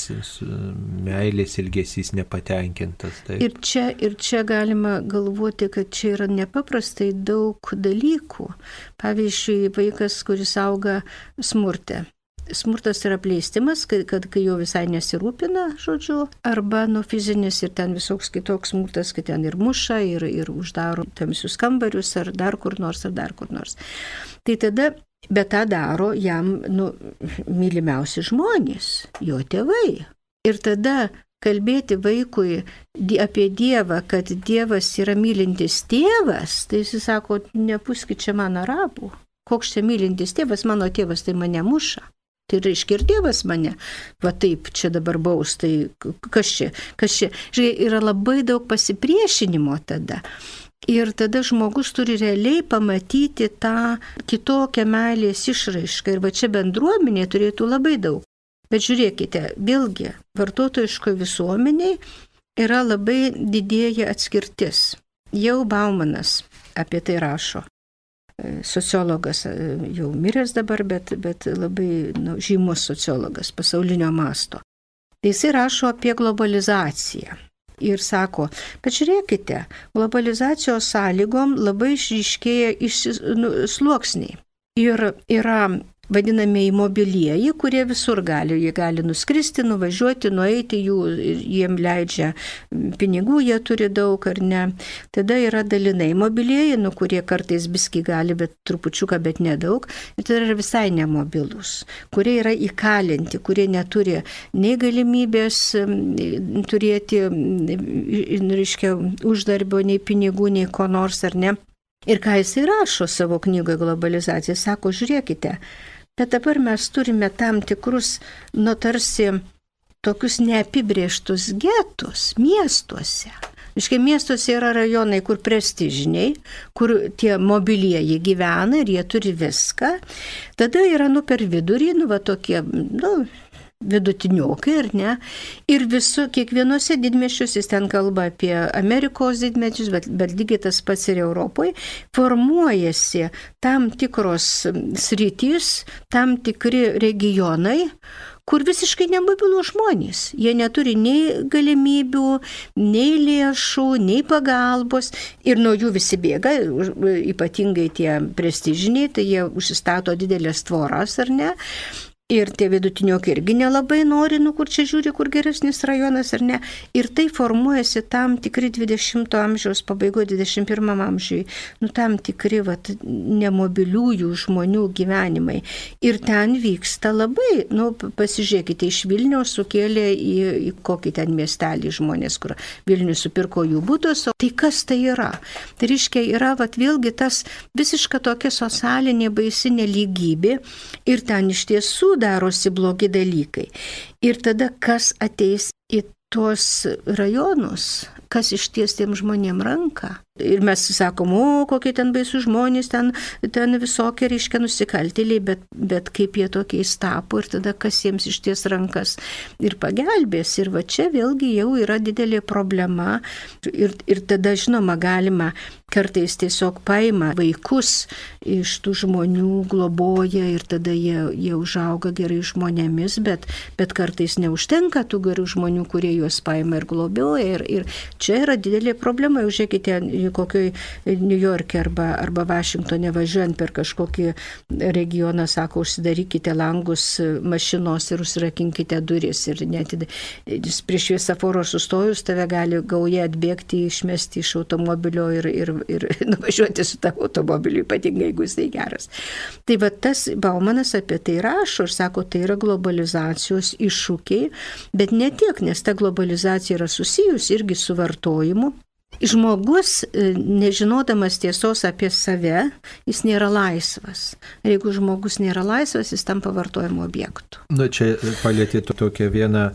meilės ilgesys nepatenkintas. Taip. Ir, čia, ir čia galima galvoti, kad čia yra nepaprastai daug dalykų. Pavyzdžiui, vaikas, kuris auga smurte smurtas yra pleistimas, kad, kad kai jo visai nesirūpina, žodžiu, arba nu fizinis ir ten visoks kitoks smurtas, kad ten ir muša, ir, ir uždaro tamsius kambarius, ar dar kur nors, ar dar kur nors. Tai tada, bet tą daro jam, nu, mylimiausi žmonės, jo tėvai. Ir tada kalbėti vaikui apie Dievą, kad Dievas yra mylintis tėvas, tai jis sako, nepuskit čia man arabų. Koks čia mylintis tėvas, mano tėvas tai mane muša. Tai reiškia ir Dievas mane, va taip, čia dabar baus, tai kas čia, kas čia. Žiūrėk, yra labai daug pasipriešinimo tada. Ir tada žmogus turi realiai pamatyti tą kitokią meilės išraišką. Ir va čia bendruomenė turėtų labai daug. Bet žiūrėkite, vėlgi, vartotojiško visuomeniai yra labai didėja atskirtis. Jau Baumanas apie tai rašo sociologas, e, jau miręs dabar, bet, bet labai nu, žymus sociologas pasaulinio masto. Tai jisai rašo apie globalizaciją. Ir sako, bet žiūrėkite, globalizacijos sąlygom labai išryškėja nu, sluoksniai. Ir yra vadinamieji mobilieji, kurie visur gali. Jie gali nuskristi, nuvažiuoti, nueiti, jų, jiem leidžia pinigų, jie turi daug ar ne. Tada yra dalinai mobilieji, nu, kurie kartais biski gali, bet trupučiuką, bet nedaug. Ir tada yra visai nemobilus, kurie yra įkalinti, kurie neturi nei galimybės turėti, reiškia, uždarbio, nei pinigų, nei ko nors ar ne. Ir ką jisai rašo savo knygoje globalizacija, sako, žiūrėkite, Bet dabar mes turime tam tikrus, nu tarsi, tokius neapibrieštus getus miestuose. Iškai miestuose yra rajonai, kur prestižiniai, kur tie mobilieji gyvena ir jie turi viską. Tada yra nu per vidurį, nu va tokie, nu, vidutiniokai, ar ne? Ir visų, kiekvienose didmešiuose, jis ten kalba apie Amerikos didmečius, bet, bet lygiai tas pats ir Europoje, formuojasi tam tikros sritys, tam tikri regionai, kur visiškai nemobilų žmonės. Jie neturi nei galimybių, nei lėšų, nei pagalbos ir nuo jų visi bėga, ypatingai tie prestižiniai, tai jie užsistato didelės tvoras ar ne. Ir tie vidutiniokai irgi nelabai nori, nu kur čia žiūri, kur geresnis rajonas ar ne. Ir tai formuojasi tam tikri 20-ojo amžiaus pabaigoje, 21-am amžiui, nu tam tikri vat, nemobiliųjų žmonių gyvenimai. Ir ten vyksta labai, nu pasižiūrėkite, iš Vilniaus sukėlė į, į kokį ten miestelį žmonės, kur Vilnius supirko jų būtus. Tai kas tai yra? Tai reiškia, yra vat, vėlgi tas visiška tokia socialinė baisi neligybė ir ten iš tiesų darosi blogi dalykai. Ir tada kas ateis į tuos rajonus, kas išties tiem žmonėm ranką. Ir mes sakom, o kokie ten baisų žmonės, ten, ten visokie reiškia nusikaltėliai, bet, bet kaip jie tokiais tapo ir tada kas jiems išties rankas ir pagelbės. Ir va čia vėlgi jau yra didelė problema. Ir, ir tada, žinoma, galima kartais tiesiog paima vaikus iš tų žmonių, globoja ir tada jie, jie užauga gerai žmonėmis, bet, bet kartais neužtenka tų gerų žmonių, kurie juos paima ir globioja. Ir, ir Čia yra didelė problema, jau žiūrėkite, kokioj New York'e arba, arba Vašingtonė važiuojant per kažkokį regioną, sako, užsidarykite langus mašinos ir užsirakinkite duris. Ir net prieš šviesaforo sustojus tave gali gauja atbėgti, išmesti iš automobilio ir, ir, ir nuvažiuoti su tavo automobiliu, ypatingai jeigu jisai geras. Tai va tas Baumanas apie tai rašo ir sako, tai yra globalizacijos iššūkiai, bet ne tiek, nes ta globalizacija yra susijusi irgi su vartojimu, pakartojimu Žmogus, e, nežinodamas tiesos apie save, jis nėra laisvas. Ir jeigu žmogus nėra laisvas, jis tampa vartojimo objektu. Na, čia palėtėtų tokią vieną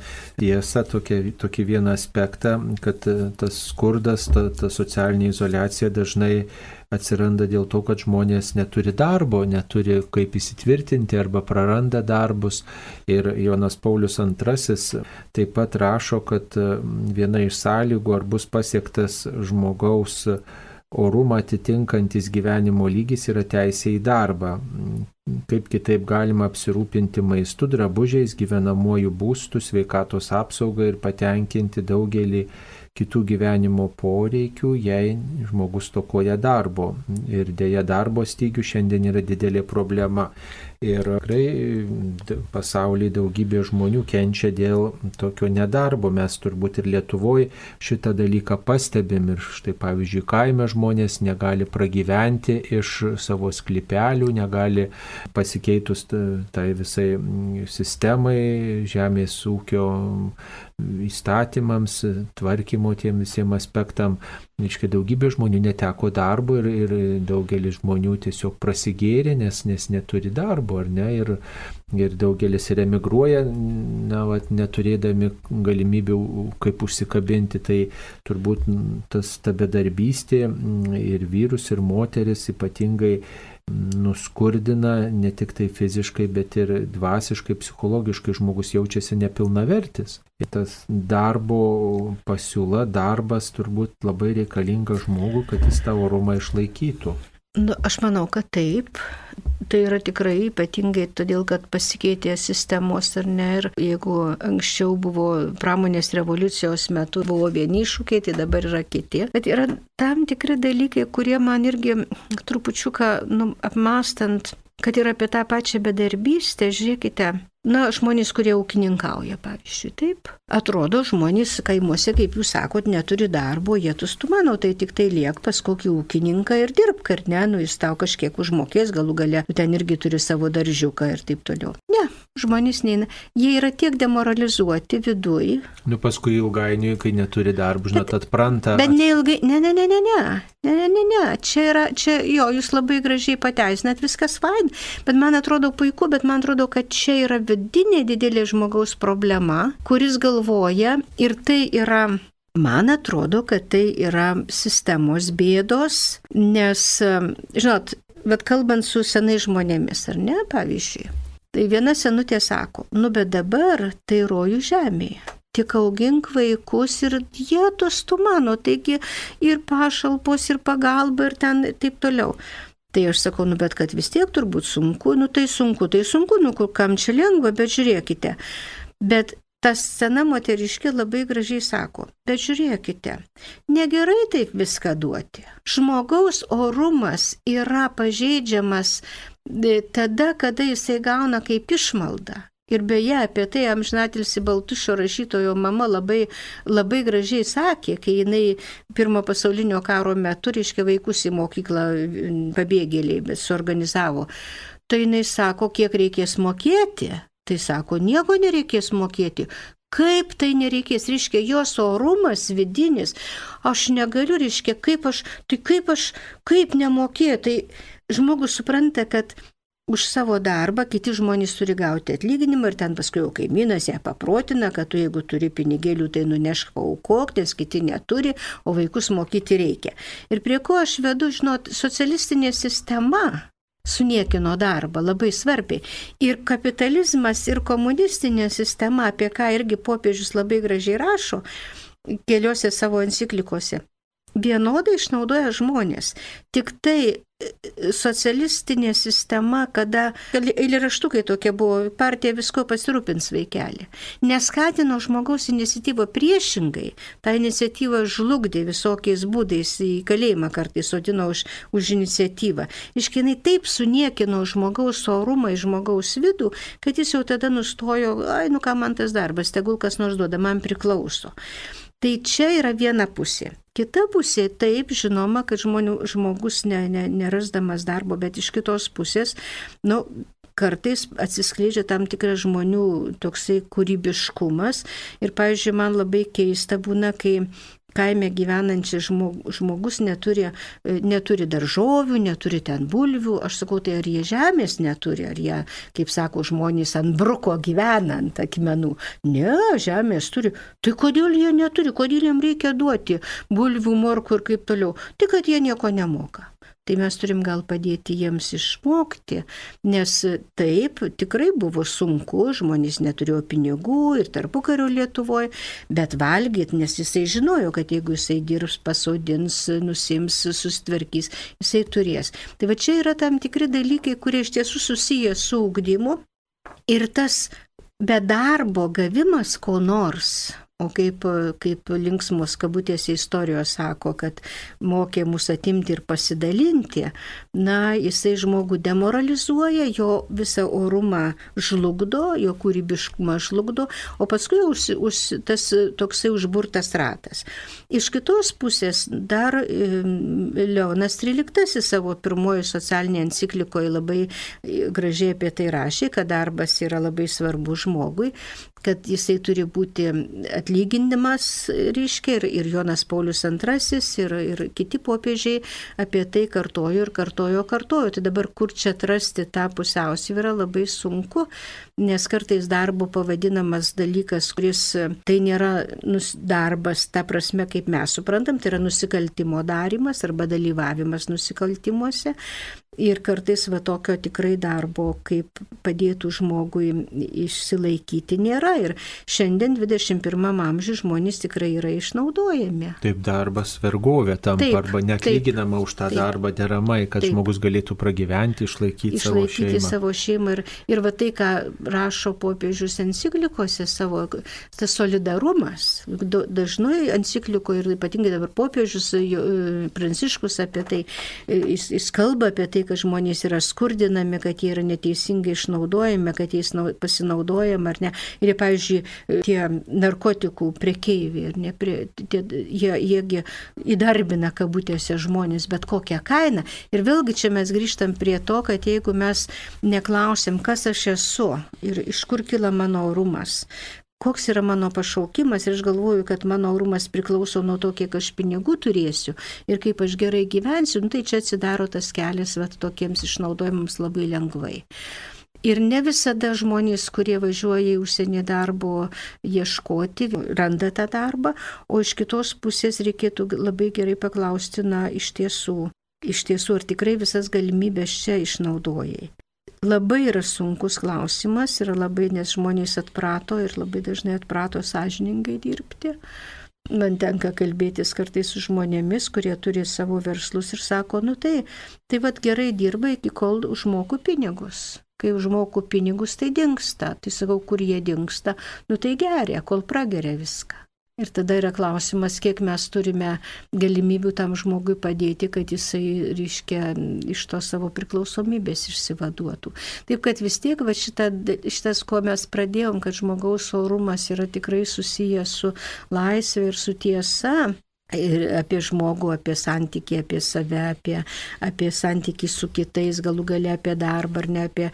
tiesą, tokią, tokį vieną aspektą, kad e, tas skurdas, ta, ta socialinė izolacija dažnai atsiranda dėl to, kad žmonės neturi darbo, neturi kaip įsitvirtinti arba praranda darbus. Ir Jonas Paulius II taip pat rašo, kad viena iš sąlygų, ar bus pasiektas žmogaus orumą atitinkantis gyvenimo lygis yra teisė į darbą. Kaip kitaip galima apsirūpinti maistu, drabužiais, gyvenamuoju būstu, sveikatos apsaugą ir patenkinti daugelį kitų gyvenimo poreikių, jei žmogus tokoja darbo. Ir dėja darbo stygių šiandien yra didelė problema. Ir tikrai pasaulyje daugybė žmonių kenčia dėl tokio nedarbo. Mes turbūt ir Lietuvoje šitą dalyką pastebim. Ir štai pavyzdžiui, kaime žmonės negali pragyventi iš savo sklipelių, negali pasikeitus tai visai sistemai, žemės ūkio įstatymams, tvarkymo tiem visiems aspektam. Iškai daugybė žmonių neteko darbo ir, ir daugelis žmonių tiesiog prasigėrė, nes, nes neturi darbo, ar ne? Ir, ir daugelis ir emigruoja, na, vat, neturėdami galimybių kaip užsikabinti, tai turbūt tas ta bedarbystė ir vyrus, ir moteris ypatingai nuskurdina ne tik tai fiziškai, bet ir dvasiškai, psichologiškai žmogus jaučiasi nepilnavertis. Ir tas darbo pasiūla, darbas turbūt labai reikalinga žmogui, kad jis tą orumą išlaikytų. Nu, aš manau, kad taip. Tai yra tikrai ypatingai todėl, kad pasikeitė sistemos ar ne. Ir jeigu anksčiau buvo pramonės revoliucijos metu buvo vieni iššūkiai, tai dabar yra kiti. Bet yra tam tikri dalykai, kurie man irgi trupučiuką nu, apmastant, kad ir apie tą pačią bedarbystę, žiūrėkite, Na, žmonės, kurie ūkininkauja, pavyzdžiui, taip. Atrodo, žmonės kaimuose, kaip jūs sakot, neturi darbo, jie tustų mano, tai tik tai liek pas kokį ūkininką ir dirbk, ar ne, nu jis tau kažkiek užmokės, galų gale, ten irgi turi savo daržiuką ir taip toliau. Ne, žmonės neina, jie yra tiek demoralizuoti viduje. Nu, paskui ilgainiui, kai neturi darbo, žinot, atpranta. Bet neilgai, ne, ne, ne, ne, ne, ne, ne, ne, ne, čia yra, čia jo, jūs labai gražiai pateisinat, viskas fain, bet man atrodo puiku, bet man atrodo, kad čia yra viduje vidinė didelė žmogaus problema, kuris galvoja ir tai yra Man atrodo, kad tai yra sistemos bėdos, nes, žinot, bet kalbant su senai žmonėmis, ar ne, pavyzdžiui, tai viena senutė sako, nu bet dabar tai rojų žemėje. Tik augink vaikus ir jie tos tu mano, taigi ir pašalpos, ir pagalba, ir ten taip toliau. Tai aš sakau, nu bet kad vis tiek turbūt sunku, nu tai sunku, tai sunku, nu kam čia lengva, bet žiūrėkite. Bet tas sena moteriškė labai gražiai sako, bet žiūrėkite, negerai taip viską duoti. Žmogaus orumas yra pažeidžiamas e, tada, kada jisai gauna kaip išmalda. Ir beje, apie tai amžinatilsi Baltušio rašytojo mama labai, labai gražiai sakė, kai jinai pirmo pasaulinio karo metu, reiškia, vaikus į mokyklą pabėgėliai, suorganizavo. Tai jinai sako, kiek reikės mokėti. Tai sako, nieko nereikės mokėti. Kaip tai nereikės, reiškia, jos orumas vidinis. Aš negaliu, reiškia, kaip aš, tai kaip aš, kaip nemokėti. Tai žmogus supranta, kad už savo darbą kiti žmonės turi gauti atlyginimą ir ten paskui jau kaimynas ją paprotina, kad tu jeigu turi pinigėlių, tai nunešk paukok, nes kiti neturi, o vaikus mokyti reikia. Ir prie ko aš vedu, žinot, socialistinė sistema suniekino darbą labai svarbiai. Ir kapitalizmas, ir komunistinė sistema, apie ką irgi popiežius labai gražiai rašo keliose savo enciklikose vienodai išnaudoja žmonės. Tik tai socialistinė sistema, kada eiliraštukai tokie buvo, partija visko pasirūpins vaikelį. Neskatino žmogaus iniciatyvą priešingai, tą iniciatyvą žlugdė visokiais būdais, į kalėjimą kartais sodino už, už iniciatyvą. Iškinai taip suniekino žmogaus orumą į žmogaus vidų, kad jis jau tada nustojo, ai, nu ką man tas darbas, tegul kas nors duoda, man priklauso. Tai čia yra viena pusė. Kita pusė, taip, žinoma, kad žmonių, žmogus ne, ne, nerasdamas darbo, bet iš kitos pusės, nu, kartais atsiskleidžia tam tikras žmonių toksai kūrybiškumas. Ir, pavyzdžiui, man labai keista būna, kai kaime gyvenančias žmogus neturi, e, neturi daržovių, neturi ten bulvių. Aš sakau, tai ar jie žemės neturi, ar jie, kaip sako žmonės, ant bruko gyvena ant akmenų. Ne, žemės turi. Tai kodėl jie neturi, kodėl jiems reikia duoti bulvių, morkų ir kaip toliau? Tik, kad jie nieko nemoka. Tai mes turim gal padėti jiems išmokti, nes taip, tikrai buvo sunku, žmonės neturėjo pinigų ir tarpu kario Lietuvoje, bet valgyti, nes jisai žinojo, kad jeigu jisai dirbs, pasodins, nusims, sustvarkys, jisai turės. Tai va čia yra tam tikri dalykai, kurie iš tiesų susiję su ugdymu ir tas be darbo gavimas ko nors O kaip, kaip linksmos kabutėse istorijos sako, kad mokė mus atimti ir pasidalinti, na, jisai žmogų demoralizuoja, jo visą orumą žlugdo, jo kūrybiškumą žlugdo, o paskui už, už, tas toksai užburtas ratas. Iš kitos pusės dar Leonas XIII savo pirmojo socialinėje enciklikoje labai gražiai apie tai rašė, kad darbas yra labai svarbus žmogui kad jisai turi būti atlyginimas, reiškia, ir, ir Jonas Paulius II, ir, ir kiti popiežiai apie tai kartojo ir kartojo, kartojo. Tai dabar kur čia atrasti tą pusiausvyrą labai sunku, nes kartais darbo pavadinamas dalykas, kuris tai nėra darbas, ta prasme, kaip mes suprantam, tai yra nusikaltimo darimas arba dalyvavimas nusikaltimuose, Ir kartais va tokio tikrai darbo, kaip padėtų žmogui išsilaikyti, nėra. Ir šiandien 21 amžiuje žmonės tikrai yra išnaudojami. Taip darbas vergovė tam taip, arba netlyginama taip, už tą taip, darbą deramai, kad taip, žmogus galėtų pragyventi, išlaikyti, išlaikyti savo šeimą. Savo šeimą. Ir, ir va tai, ką rašo popiežius enciklikose savo, tas solidarumas. Dažnai enciklikoje ir ypatingai dabar popiežius Pranciškus apie tai, jis, jis kalba apie tai, kad žmonės yra skurdinami, kad jie yra neteisingai išnaudojami, kad jais pasinaudojama ar ne. Ir, pavyzdžiui, tie narkotikų priekeiviai, ne, prie, tie, jie, jiegi įdarbina kabutėse žmonės bet kokią kainą. Ir vėlgi čia mes grįžtam prie to, kad jeigu mes neklausim, kas aš esu ir iš kur kila mano orumas, koks yra mano pašaukimas ir aš galvoju, kad mano orumas priklauso nuo to, kiek aš pinigų turėsiu ir kaip aš gerai gyvensiu, nu, tai čia atsidaro tas kelias vat, tokiems išnaudojimams labai lengvai. Ir ne visada žmonės, kurie važiuoja į užsienį darbo ieškoti, randa tą darbą, o iš kitos pusės reikėtų labai gerai paklausti, na, iš tiesų, iš tiesų, ar tikrai visas galimybės čia išnaudojai labai yra sunkus klausimas, yra labai, nes žmonės atprato ir labai dažnai atprato sąžiningai dirbti. Man tenka kalbėtis kartais su žmonėmis, kurie turi savo verslus ir sako, nu tai, tai vad gerai dirba iki kol užmoku pinigus. Kai užmoku pinigus, tai dinksta. Tai sakau, kur jie dinksta, nu tai geria, kol prageria viską. Ir tada yra klausimas, kiek mes turime galimybių tam žmogui padėti, kad jisai, reiškia, iš to savo priklausomybės išsivaduotų. Taip kad vis tiek, va šita, šitas, kuo mes pradėjom, kad žmogaus orumas yra tikrai susijęs su laisvė ir su tiesa, Ir apie žmogų, apie santykį, apie save, apie, apie santykį su kitais, galų gale apie darbą ar ne apie...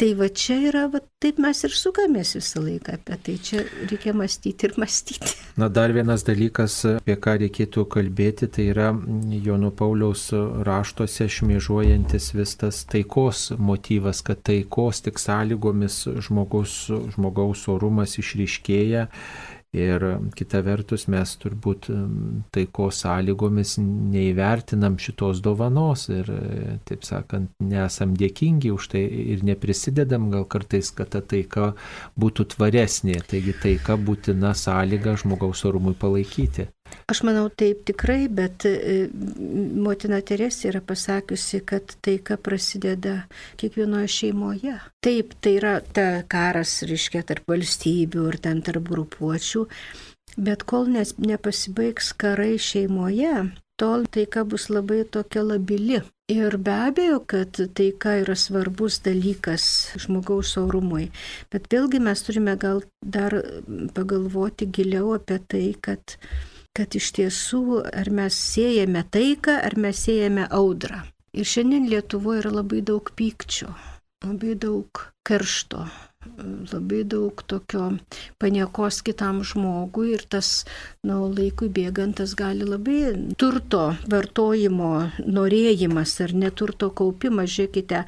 Tai va čia yra, va, taip mes ir sukamės visą laiką apie tai. Čia reikia mąstyti ir mąstyti. Na dar vienas dalykas, apie ką reikėtų kalbėti, tai yra Jono Pauliaus raštuose šmėžuojantis vis tas taikos motyvas, kad taikos tik sąlygomis žmogaus, žmogaus orumas išryškėja Ir kita vertus mes turbūt taikos sąlygomis neįvertinam šitos dovanos ir, taip sakant, nesam dėkingi už tai ir neprisidedam gal kartais, kad ta taika būtų tvaresnė. Taigi taika būtina sąlyga žmogaus orumui palaikyti. Aš manau taip tikrai, bet e, motina Teresė yra pasakiusi, kad taika prasideda kiekvienoje šeimoje. Taip, tai yra ta karas, reiškia, tarp valstybių ir ten tarp grupuočių, bet kol nes, nepasibaigs karai šeimoje, tol taika bus labai tokia labili. Ir be abejo, kad taika yra svarbus dalykas žmogaus orumui. Bet vėlgi mes turime gal dar pagalvoti giliau apie tai, kad, kad iš tiesų ar mes siejame taiką, ar mes siejame audrą. Ir šiandien Lietuvoje yra labai daug pykčio, labai daug keršto, labai daug tokio paniekos kitam žmogui ir tas, na, laikui bėgant, tas gali labai turto vartojimo norėjimas ar neturto kaupimas, žiūrėkite,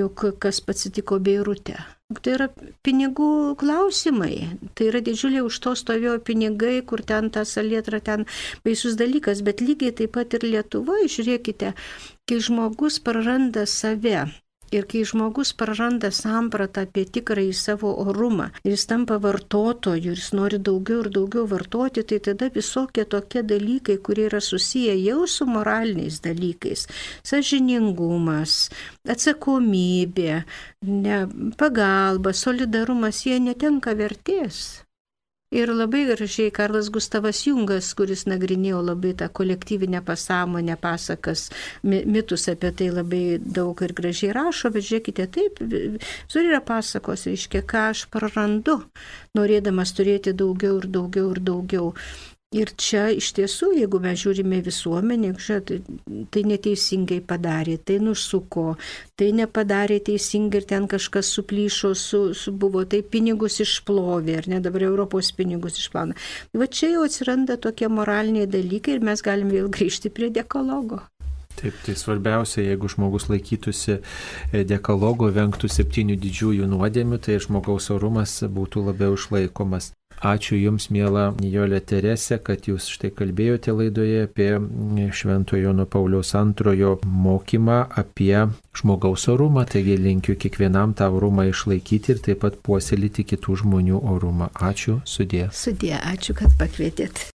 juk kas pasitiko Beirute. Tai yra pinigų klausimai. Tai yra didžiuliai už to stovėjo pinigai, kur ten ta salietra, ten baisus dalykas. Bet lygiai taip pat ir Lietuvoje, žiūrėkite, kai žmogus praranda save, Ir kai žmogus praranda sampratą apie tikrąjį savo orumą jis tampa vartotoju jis nori daugiau ir daugiau vartoti, tai tada visokie tokie dalykai, kurie yra susiję jau su moraliniais dalykais - sažiningumas, atsakomybė, ne, pagalba, solidarumas, jie netenka vertės. Ir labai gražiai Karlas Gustavas Jungas, kuris nagrinėjo labai tą kolektyvinę pasąmonę, pasakas, mitus apie tai labai daug ir gražiai rašo, bet žiūrėkite, taip, visur yra pasakos, reiškia, ką aš prarandu, norėdamas turėti daugiau ir daugiau ir daugiau. Ir čia iš tiesų, jeigu mes žiūrime visuomenę, tai, tai neteisingai padarė, tai nusuko, tai nepadarė teisingai ir ten kažkas suplyšo, su, su buvo, tai pinigus išplovė, ar ne dabar Europos pinigus išplauna. Va čia jau atsiranda tokie moraliniai dalykai ir mes galim vėl grįžti prie dekologo. Taip, tai svarbiausia, jeigu žmogus laikytųsi e, dekalogo, vengtų septynių didžiųjų nuodėmių, tai žmogaus orumas būtų labiau išlaikomas. Ačiū Jums, mėla Nijolė Teresė, kad Jūs štai kalbėjote laidoje apie Šventojo Jono Pauliaus antrojo mokymą apie žmogaus orumą. Taigi linkiu kiekvienam tą orumą išlaikyti ir taip pat puoselėti kitų žmonių orumą. Ačiū, sudė. Sudė, ačiū, kad pakvietėt.